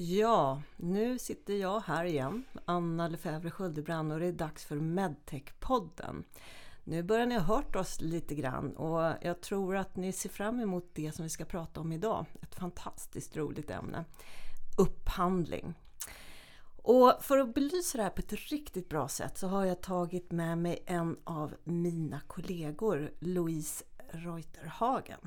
Ja, nu sitter jag här igen, Anna Lefebvre Sköldebrand och det är dags för Medtech-podden. Nu börjar ni ha hört oss lite grann och jag tror att ni ser fram emot det som vi ska prata om idag. Ett fantastiskt roligt ämne. Upphandling. Och för att belysa det här på ett riktigt bra sätt så har jag tagit med mig en av mina kollegor, Louise Reuterhagen.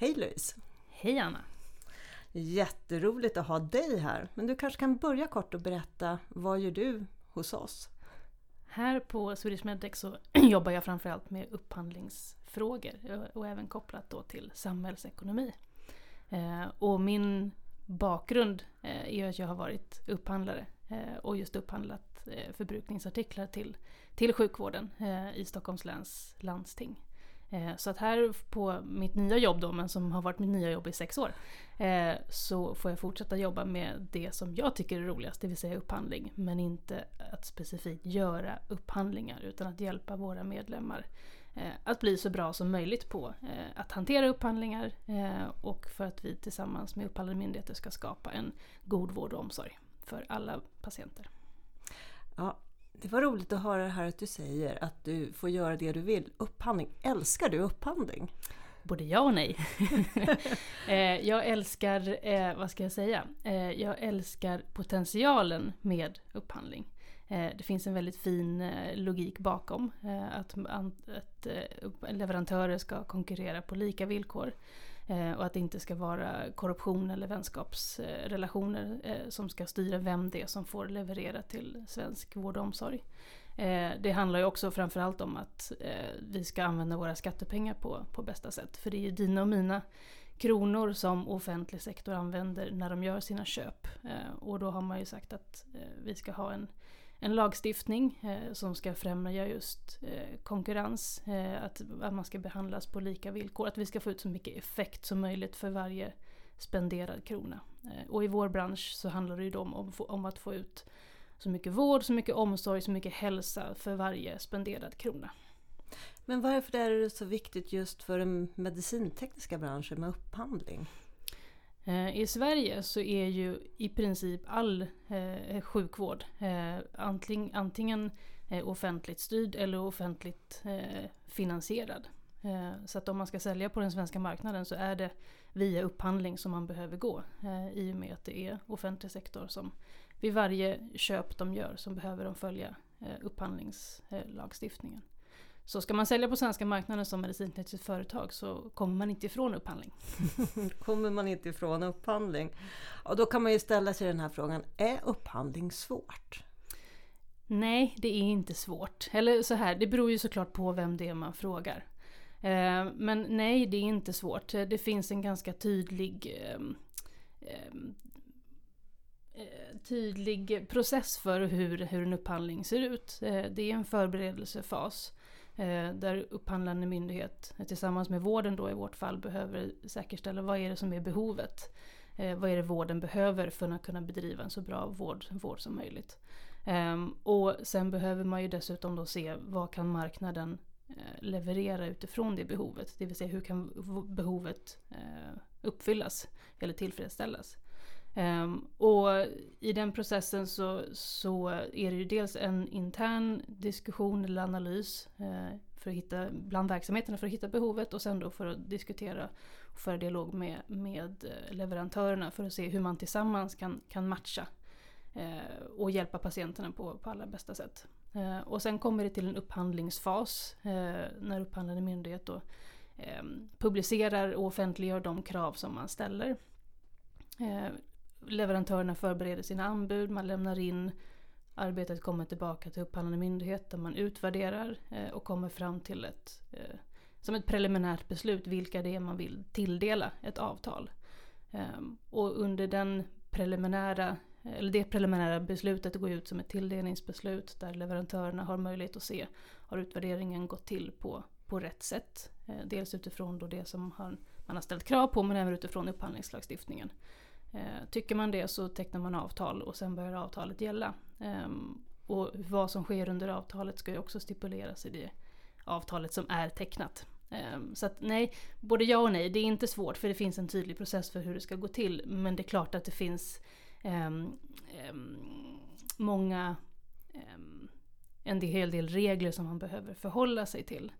Hej Louise! Hej Anna! Jätteroligt att ha dig här. Men du kanske kan börja kort och berätta, vad gör du hos oss? Här på Swedish Medtech så jobbar jag framförallt med upphandlingsfrågor och även kopplat då till samhällsekonomi. Eh, och min bakgrund eh, är att jag har varit upphandlare eh, och just upphandlat förbrukningsartiklar till, till sjukvården i Stockholms läns landsting. Eh, så att här på mitt nya jobb då, men som har varit mitt nya jobb i sex år, eh, så får jag fortsätta jobba med det som jag tycker är roligast, det vill säga upphandling. Men inte att specifikt göra upphandlingar, utan att hjälpa våra medlemmar eh, att bli så bra som möjligt på att hantera upphandlingar och för att vi tillsammans med upphandlande myndigheter ska skapa en god vård och omsorg för alla patienter. Ja, det var roligt att höra här att du säger att du får göra det du vill. Upphandling, älskar du upphandling? Både ja och nej. Eh, jag älskar, eh, vad ska jag säga? Eh, jag älskar potentialen med upphandling. Eh, det finns en väldigt fin eh, logik bakom eh, att, att leverantörer ska konkurrera på lika villkor. Och att det inte ska vara korruption eller vänskapsrelationer som ska styra vem det är som får leverera till svensk vård och omsorg. Det handlar ju också framförallt om att vi ska använda våra skattepengar på, på bästa sätt. För det är ju dina och mina kronor som offentlig sektor använder när de gör sina köp. Och då har man ju sagt att vi ska ha en en lagstiftning eh, som ska främja just eh, konkurrens, eh, att, att man ska behandlas på lika villkor, att vi ska få ut så mycket effekt som möjligt för varje spenderad krona. Eh, och i vår bransch så handlar det ju då om, om att få ut så mycket vård, så mycket omsorg, så mycket hälsa för varje spenderad krona. Men varför är det så viktigt just för den medicintekniska branschen med upphandling? Eh, I Sverige så är ju i princip all eh, sjukvård eh, antingen, antingen eh, offentligt styrd eller offentligt eh, finansierad. Eh, så att om man ska sälja på den svenska marknaden så är det via upphandling som man behöver gå. Eh, I och med att det är offentlig sektor som vid varje köp de gör så behöver de följa eh, upphandlingslagstiftningen. Så ska man sälja på svenska marknaden som medicintekniskt företag så kommer man inte ifrån upphandling. kommer man inte ifrån upphandling? Och då kan man ju ställa sig den här frågan, är upphandling svårt? Nej, det är inte svårt. Eller så här, det beror ju såklart på vem det är man frågar. Eh, men nej, det är inte svårt. Det finns en ganska tydlig ehm, ehm, eh, tydlig process för hur, hur en upphandling ser ut. Eh, det är en förberedelsefas Eh, där upphandlande myndighet eh, tillsammans med vården då i vårt fall behöver säkerställa vad är det som är behovet. Eh, vad är det vården behöver för att kunna bedriva en så bra vård, vård som möjligt. Ehm, och sen behöver man ju dessutom då se vad kan marknaden leverera utifrån det behovet. Det vill säga hur kan behovet uppfyllas eller tillfredsställas. Um, och i den processen så, så är det ju dels en intern diskussion eller analys uh, för att hitta, bland verksamheterna för att hitta behovet och sen då för att diskutera och föra dialog med, med eh, leverantörerna för att se hur man tillsammans kan, kan matcha uh, och hjälpa patienterna på, på allra bästa sätt. Uh, och sen kommer det till en upphandlingsfas när upphandlande myndighet då ehm, publicerar och offentliggör de krav som man ställer leverantörerna förbereder sina anbud, man lämnar in, arbetet kommer tillbaka till upphandlande myndighet där man utvärderar eh, och kommer fram till ett, eh, som ett preliminärt beslut vilka det är man vill tilldela ett avtal. Eh, och under den preliminära eller det preliminära beslutet går ut som ett tilldelningsbeslut där leverantörerna har möjlighet att se har utvärderingen gått till på, på rätt sätt. Eh, dels utifrån då det som har, man har ställt krav på men även utifrån upphandlingslagstiftningen. Eh, tycker man det så tecknar man avtal och sen börjar avtalet gälla. Ehm, och vad som sker under avtalet ska ju också stipuleras i det avtalet som är tecknat. Ehm, så att nej, både ja och nej. Det är inte svårt för det finns en tydlig process för hur det ska gå till. Men det är klart att det finns um, um, många, um, en hel del regler som man behöver förhålla sig till.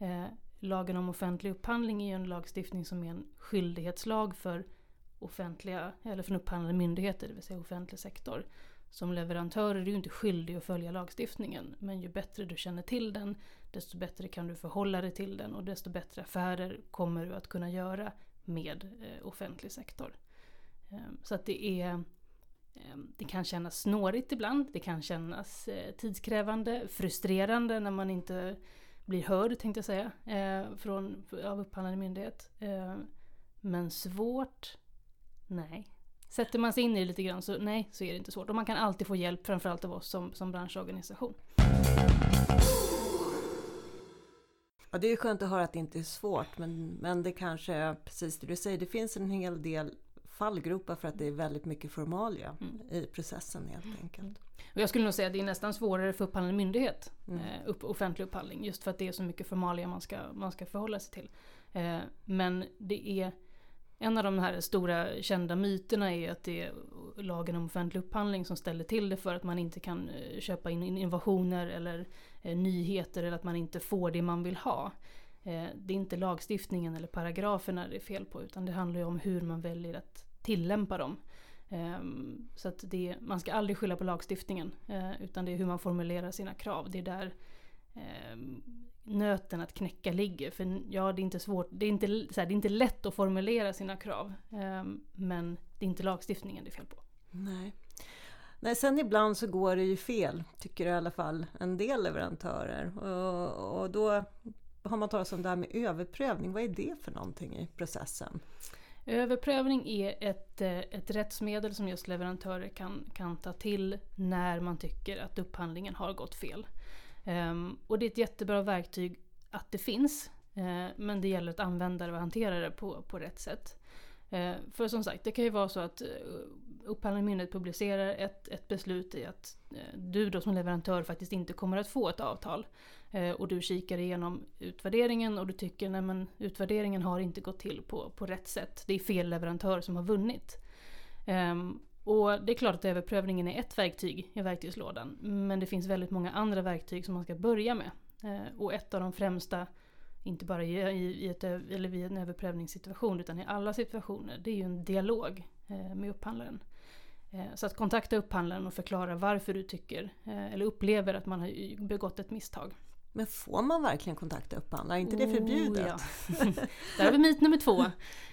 Uh, lagen om offentlig upphandling är ju en lagstiftning som är en skyldighetslag för offentliga, eller från upphandlande myndigheter, det vill säga offentlig sektor. Som leverantör är du inte skyldig att följa lagstiftningen, men ju bättre du känner till den, desto bättre kan du förhålla dig till den och desto bättre affärer kommer du att kunna göra med eh, offentlig sektor. Ehm, så att det är ehm, det kan kännas snårigt ibland, det kan kännas eh, tidskrävande, frustrerande när man inte blir hörd tänkte jag säga, eh, från, av upphandlande myndighet. Ehm, men svårt? Nej. Sätter man sig in i det lite grann så nej, så är det inte svårt. Och man kan alltid få hjälp, framförallt av oss som, som branschorganisation. Ja, det är skönt att höra att det inte är svårt, men, men det kanske är precis det du säger. Det finns en hel del fallgropar för att det är väldigt mycket formalia mm. i processen helt enkelt. Och jag skulle nog säga att det är nästan svårare för upphandlande myndighet, mm. eh, offentlig upphandling, just för att det är så mycket formalia man ska, man ska förhålla sig till. Eh, men det är en av de här stora kända myterna är att det är lagen om offentlig upphandling som ställer till det för att man inte kan eh, köpa in innovationer eller eh, nyheter eller att man inte får det man vill ha. Eh, det är inte lagstiftningen eller paragraferna det är fel på utan det handlar ju om hur man väljer att tillämpa dem. Ehm, så att det, man ska aldrig skylla på lagstiftningen utan det är hur man formulerar sina krav. Det är där ehm, nöten att knäcka ligger. För ja, det är inte svårt, det är inte, så här, det är inte lätt att formulera sina krav. Um, men det är inte lagstiftningen det är fel på. Nej. Nej, sen ibland så går det ju fel, tycker i alla fall en del leverantörer. Och, och då har man talat om det här med överprövning. Vad är det för någonting i processen? Överprövning är ett, eh, ett rättsmedel som just leverantörer kan, kan ta till när man tycker att upphandlingen har gått fel. Um, och det är ett jättebra verktyg att det finns. Uh, men det gäller att använda det och hantera det på, på rätt sätt. Uh, för som sagt, det kan ju vara så att uh, upphandlande myndighet publicerar ett, ett beslut i att uh, du då som leverantör faktiskt inte kommer att få ett avtal. och du kikar igenom utvärderingen och du tycker att utvärderingen har inte gått till på, på rätt sätt. Det är fel leverantör som har vunnit. Um, och det är klart att överprövningen är ett verktyg i verktygslådan. Men det finns väldigt många andra verktyg som man ska börja med. Eh, och ett av de främsta, inte bara i, i, ett, eller vid en överprövningssituation utan i alla situationer, det är ju en dialog eh, med upphandlaren. Eh, så att kontakta upphandlaren och förklara varför du tycker eller upplever att man har begått ett misstag. Men får man verkligen kontakta upphandlare? Är inte det förbjudet? Oh, ja. Där har vi myt nummer två.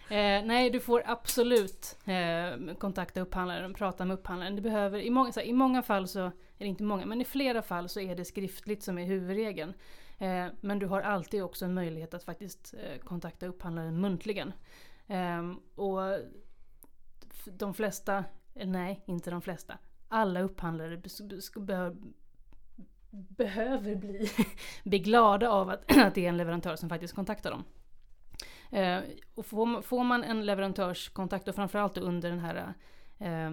Eh, nej, du får absolut eh, kontakta upphandlaren och prata med upphandlaren. Du behöver, i, många, här, I många fall så, eller inte många, men i flera fall så är det skriftligt som är huvudregeln. Eh, men du har alltid också en möjlighet att faktiskt eh, kontakta upphandlaren muntligen. Ehm, och de flesta, nej inte de flesta, alla upphandlare bör behöver bli, bli glada av att, att det är en leverantör som faktiskt kontaktar dem. Eh, och får, får, man en leverantörskontakt och framförallt under den här eh,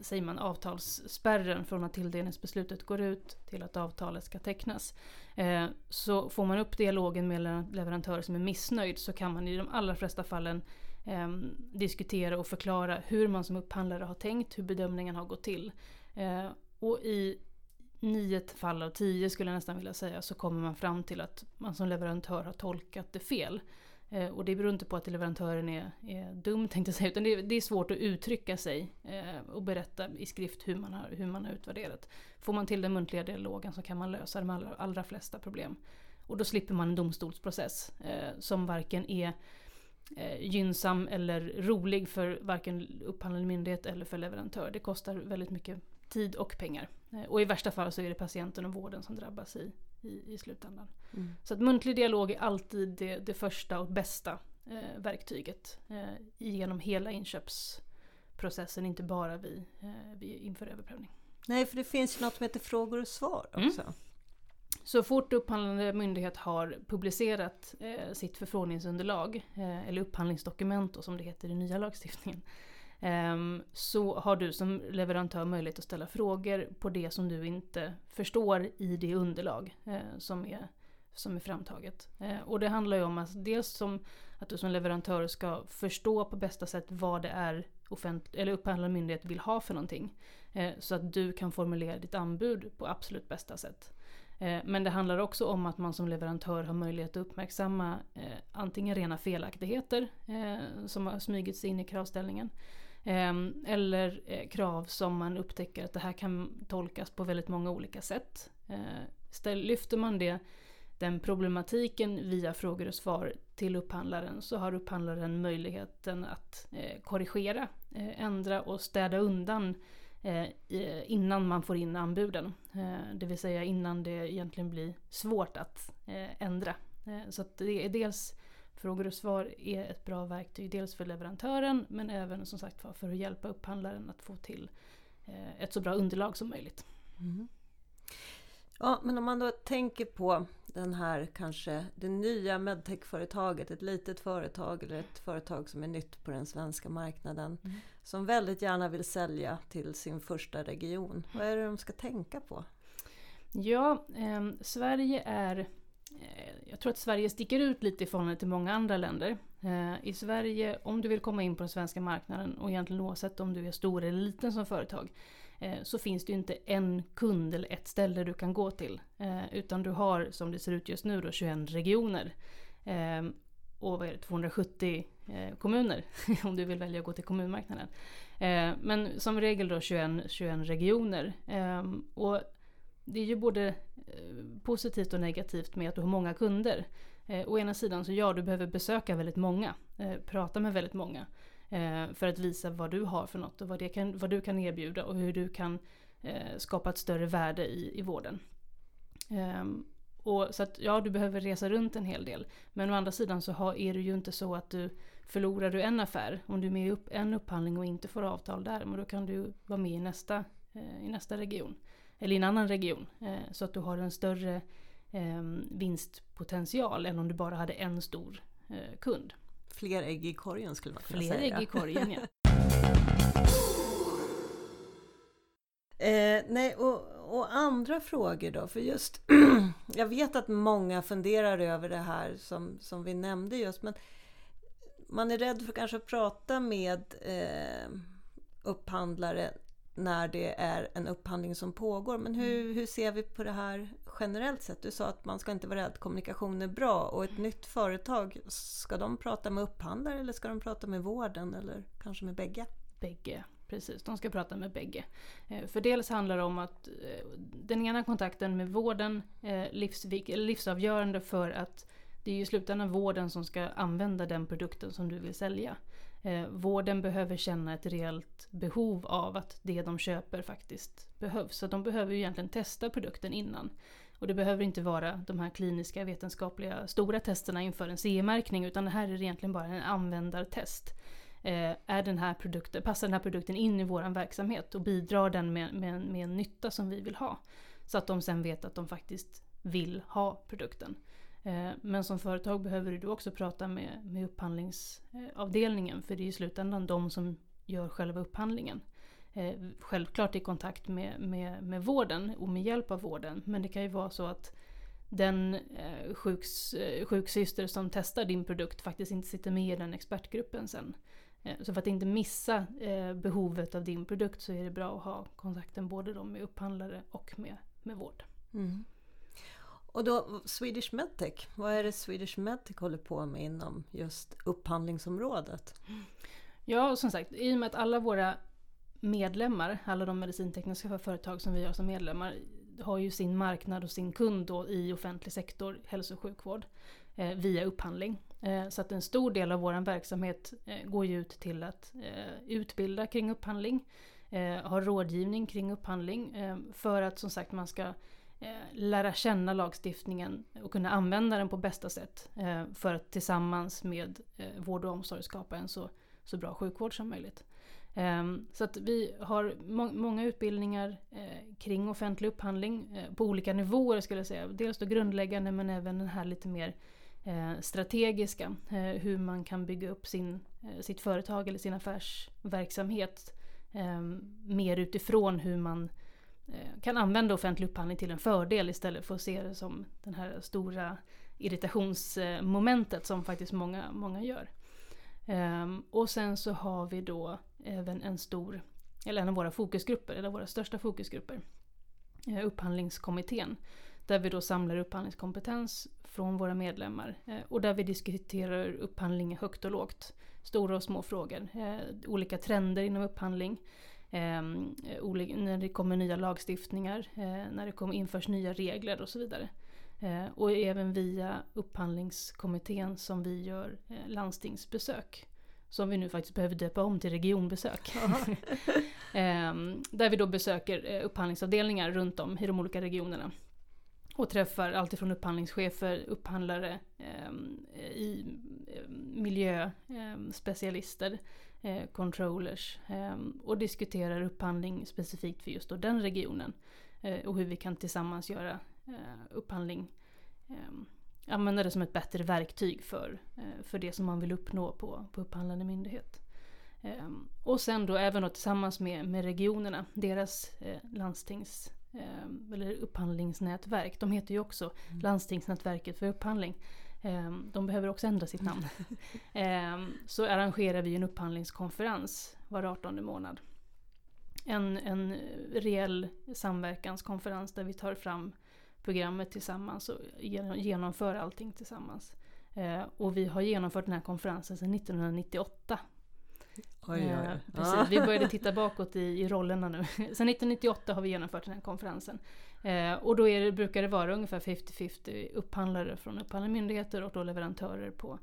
säger man, avtalsspärren från att tilldelningsbeslutet går ut till att avtalet ska tecknas. Eh, så får man upp dialogen med en leverantör som är missnöjd så kan man i de allra flesta fallen eh, diskutera och förklara hur man som upphandlare har tänkt, hur bedömningen har gått till. Eh, och i nio fall av tio skulle jag nästan vilja säga så kommer man fram till att man som leverantör har tolkat det fel. Eh, och det beror inte på att leverantören är, är dum tänkte jag säga, utan det är, det är svårt att uttrycka sig eh, och berätta i skrift hur man, har, hur man har utvärderat. Får man till den muntliga dialogen så kan man lösa de allra, allra flesta problem. Och då slipper man en domstolsprocess eh, som varken är eh, gynnsam eller rolig för varken upphandlande myndighet eller för leverantör. Det kostar väldigt mycket tid och pengar. Eh, och i värsta fall så är det patienten och vården som drabbas i, i, i slutändan. Mm. Så att muntlig dialog är alltid det, det första och bästa eh, verktyget eh, genom hela inköpsprocessen, inte bara vid, eh, vid inför överprövning. Nej, för det finns ju något som heter frågor och svar mm. också. Mm. Så fort upphandlande myndighet har publicerat eh, sitt förfrågningsunderlag, eh, eller upphandlingsdokument då, som det heter i nya lagstiftningen, Ehm, så har du som leverantör möjlighet att ställa frågor på det som du inte förstår i det underlag eh, som är, som är framtaget. Eh, och det handlar ju om att dels som att du som leverantör ska förstå på bästa sätt vad det är eller upphandlande myndighet vill ha för någonting. Eh, så att du kan formulera ditt anbud på absolut bästa sätt. Men det handlar också om att man som leverantör har möjlighet att uppmärksamma antingen rena felaktigheter som har smygits in i kravställningen Ehm, eller eh, krav som man upptäcker att det här kan tolkas på väldigt många olika sätt. Eh, lyfter man det, den problematiken via frågor och svar till upphandlaren så har upphandlaren möjligheten att eh, korrigera, ändra och städa undan innan man får in anbuden. Det vill säga innan det egentligen blir svårt att ändra. Så att det är dels Frågor och svar är ett bra verktyg dels för leverantören men även som sagt för att hjälpa upphandlaren att få till eh, ett så bra underlag som möjligt. Mm. Ja, men om man då tänker på den här kanske det nya medtech-företaget, ett litet företag eller ett företag som är nytt på den svenska marknaden mm. som väldigt gärna vill sälja till sin första region. Vad är det de ska tänka på? Ja, eh, Sverige är Eh, jag tror att Sverige sticker ut lite i förhållande till många andra länder. Eh, I Sverige, om du vill komma in på den svenska marknaden och egentligen oavsett om du är stor eller liten som företag eh, så finns det ju inte en kund eller ett ställe du kan gå till. Utan du har, som det ser ut just nu, då, 21 regioner. Och vad är det, 270 kommuner om du vill välja att gå till kommunmarknaden. Men som regel då 21, 21 regioner. Och det är ju både eh, positivt och negativt med att du har många kunder. Eh, å ena sidan så ja, du behöver besöka väldigt många, eh, prata med väldigt många. Eh, för att visa vad du har för något och vad, det kan, vad du kan erbjuda och hur du kan eh, skapa ett större värde i, i vården. Ehm, och så att ja, du behöver resa runt en hel del. Men å andra sidan så har, är det ju inte så att du förlorar du en affär, om du är med i upp, en upphandling och inte får avtal där, men då kan du vara med i nästa, eh, i nästa region eller i en annan region. Eh, så att du har en större eh, vinstpotential än om du bara hade en stor eh, kund. Fler ägg i korgen skulle man kunna Fler säga. Fler ägg i korgen ja. Eh, nej, och, och, andra frågor då? För just, jag vet att många funderar över det här som, som vi nämnde just, men man är rädd för kanske att prata med eh, upphandlare när det är en upphandling som pågår. Men hur, mm. hur ser vi på det här generellt sett? Du sa att man ska inte vara rädd, kommunikation är bra. Och ett nytt företag, ska de prata med upphandlare eller ska de prata med vården eller kanske med bägge? Bägge, precis. De ska prata med bägge. Eh, för dels handlar det om att eh, den ena kontakten med vården är livsvik, livsavgörande för att det är ju i slutändan vården som ska använda den produkten som du vill sälja. Eh, vården behöver känna ett reellt behov av att det de köper faktiskt behövs. Så de behöver ju egentligen testa produkten innan. Och det behöver inte vara de här kliniska vetenskapliga stora testerna inför en CE-märkning utan det här är egentligen bara en användartest. Eh, är den här produkten, passar den här produkten in i vår verksamhet och bidrar den med, med, med en nytta som vi vill ha? Så att de sen vet att de faktiskt vill ha produkten. Eh, men som företag behöver du också prata med, med upphandlingsavdelningen eh, för det är i slutändan de som gör själva upphandlingen. Eh, självklart i kontakt med, med, med vården och med hjälp av vården men det kan ju vara så att den eh, sjuks, sjuksyster som testar din produkt faktiskt inte sitter med i den expertgruppen sen. Så för att inte missa behovet av din produkt så är det bra att ha kontakten både med upphandlare och med, med vård. Mm. Och då Swedish Medtech, vad är det Swedish Medtech håller på med inom just upphandlingsområdet? Ja, som sagt, i och med att alla våra medlemmar, alla de medicintekniska företag som vi har som medlemmar, har ju sin marknad och sin kund då i offentlig sektor, hälso och sjukvård, eh, via upphandling. Eh, så att en stor del av vår verksamhet eh, går ju ut till att eh, utbilda kring upphandling, eh, ha rådgivning kring upphandling, eh, för att som sagt man ska Eh, lära känna lagstiftningen och kunna använda den på bästa sätt eh, för att tillsammans med eh, vård och omsorg skapa en så, så bra sjukvård som möjligt. Ehm, så att vi har må många utbildningar kring offentlig upphandling på olika nivåer skulle jag säga. Dels då grundläggande men även den här lite mer strategiska. hur man kan bygga upp sin, sitt företag eller sin affärsverksamhet ehm, mer utifrån hur man Eh, kan använda offentlig upphandling till en fördel istället för att se det som den här stora irritationsmomentet som faktiskt många, många gör. Ehm, och sen så har vi då även en stor, eller en av våra fokusgrupper, eller våra största fokusgrupper. Eh, upphandlingskommittén. Där vi då samlar upphandlingskompetens från våra medlemmar. Eh, och där vi diskuterar upphandling högt och lågt. Stora och små frågor. Olika trender inom upphandling. Ehm, när det kommer nya lagstiftningar, när det kommer införs nya regler och så vidare. Eh, och även via upphandlingskommittén som vi gör eh, landstingsbesök. Som vi nu faktiskt behöver döpa om till regionbesök. eh, där vi då besöker eh, upphandlingsavdelningar runt om i de olika regionerna. Och träffar alltifrån upphandlingschefer, upphandlare, ehm, i eh, miljöspecialister, eh, controllers ehm, och diskuterar upphandling specifikt för just den regionen. och hur vi kan tillsammans göra eh, upphandling eh, använda det som ett bättre verktyg för, eh, för det som man vill uppnå på, på upphandlande myndighet. Eh, och sen då även då tillsammans med, med regionerna, deras eh, landstings eh, eller upphandlingsnätverk. De heter ju också mm. Landstingsnätverket för upphandling. De behöver också ändra sitt namn. Så arrangerar vi en upphandlingskonferens var 18 månad. En, en reell samverkanskonferens där vi tar fram programmet tillsammans och genomför allting tillsammans. Eh, och vi har genomfört den här konferensen sedan 1998. Oj, oj. Eh, precis, vi började titta bakåt i, i rollerna nu. Sedan 1998 har vi genomfört den här konferensen. Eh, och då det, brukar det vara ungefär 50-50 upphandlare från upphandlande myndigheter och då leverantörer på,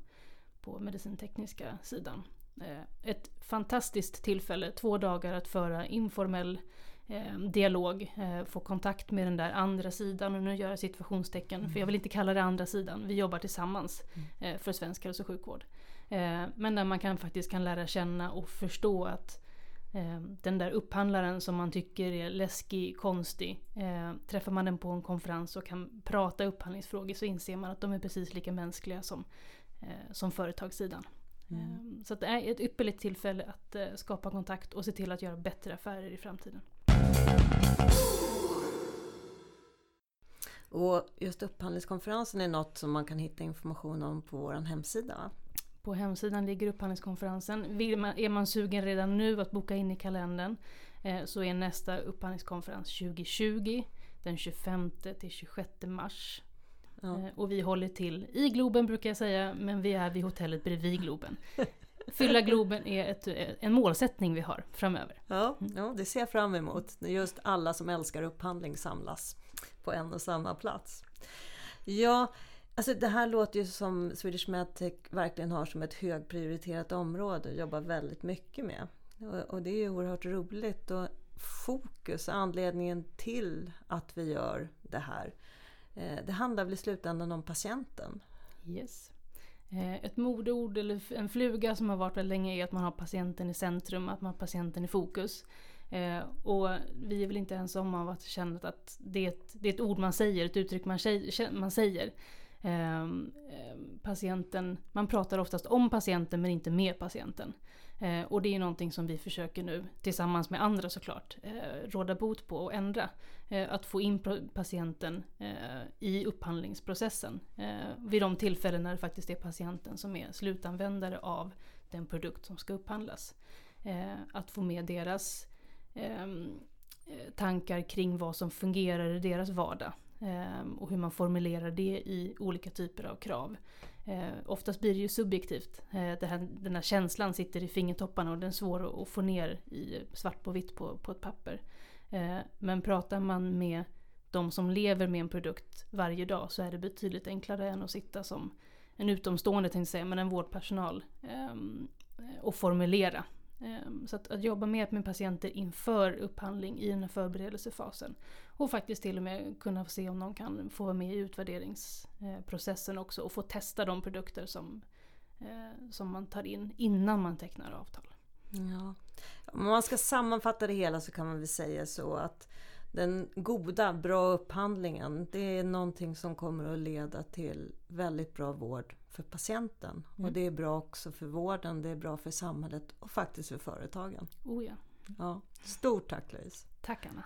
på medicintekniska sidan. Eh, ett fantastiskt tillfälle, två dagar att föra informell eh, dialog, eh, få kontakt med den där andra sidan. Och nu gör jag situationstecken, mm. för jag vill inte kalla det andra sidan. Vi jobbar tillsammans mm. eh, för svensk hälso och sjukvård. Eh, men där man kan, faktiskt kan lära känna och förstå att den där upphandlaren som man tycker är läskig, konstig. Träffar man den på en konferens och kan prata upphandlingsfrågor så inser man att de är precis lika mänskliga som, som företagssidan. Mm. Så det är ett ypperligt tillfälle att skapa kontakt och se till att göra bättre affärer i framtiden. Och just upphandlingskonferensen är något som man kan hitta information om på vår hemsida. På hemsidan ligger upphandlingskonferensen. Vill man, är man sugen redan nu att boka in i kalendern eh, så är nästa upphandlingskonferens 2020 den 25 till 26 mars. Ja. Eh, och vi håller till i Globen brukar jag säga, men vi är vid hotellet bredvid Globen. Fylla Globen är ett, en målsättning vi har framöver. Ja, ja, det ser jag fram emot. Just alla som älskar upphandling samlas på en och samma plats. Ja, alltså det här låter ju som Swedish Medtech verkligen har som ett högprioriterat område och jobbar väldigt mycket med. Och, och det är ju oerhört roligt. Och fokus, anledningen till att vi gör det här. Eh, det handlar väl i slutändan om patienten? Yes. Eh, ett modeord eller en fluga som har varit väldigt länge är att man har patienten i centrum, att man har patienten i fokus. Eh, och vi är väl inte ens om av att känna att det är, ett, det är ett ord man säger, ett uttryck man, man säger. Eh, patienten, man pratar oftast om patienten men inte med patienten. Eh, och det är någonting som vi försöker nu, tillsammans med andra såklart, eh, råda bot på och ändra. Eh, att få in patienten eh, i upphandlingsprocessen. Eh, vid de tillfällen när det faktiskt är patienten som är slutanvändare av den produkt som ska upphandlas. Att få med deras tankar kring vad som fungerar i deras vardag. och hur man formulerar det i olika typer av krav. Oftast blir det ju subjektivt. Den här känslan sitter i fingertopparna och den är svår att få ner i svart på vitt på, på ett papper. Eh, men pratar man med de som lever med en produkt varje dag så är det betydligt enklare än att sitta som en utomstående, tänkte säga, men en vårdpersonal ehm, och formulera ehm, så att, att, jobba mer med patienter inför upphandling i den här förberedelsefasen. Och faktiskt till och med kunna se om de kan få vara med i utvärderingsprocessen också och få testa de produkter som, eh, som man tar in innan man tecknar avtal. Ja. Om man ska sammanfatta det hela så kan man väl säga så att den goda, bra upphandlingen, det är någonting som kommer att leda till väldigt bra vård för patienten. Mm. Och det är bra också för vården, det är bra för samhället och faktiskt för företagen. Oh ja. Ja. Stort tack Louise! Tack Anna.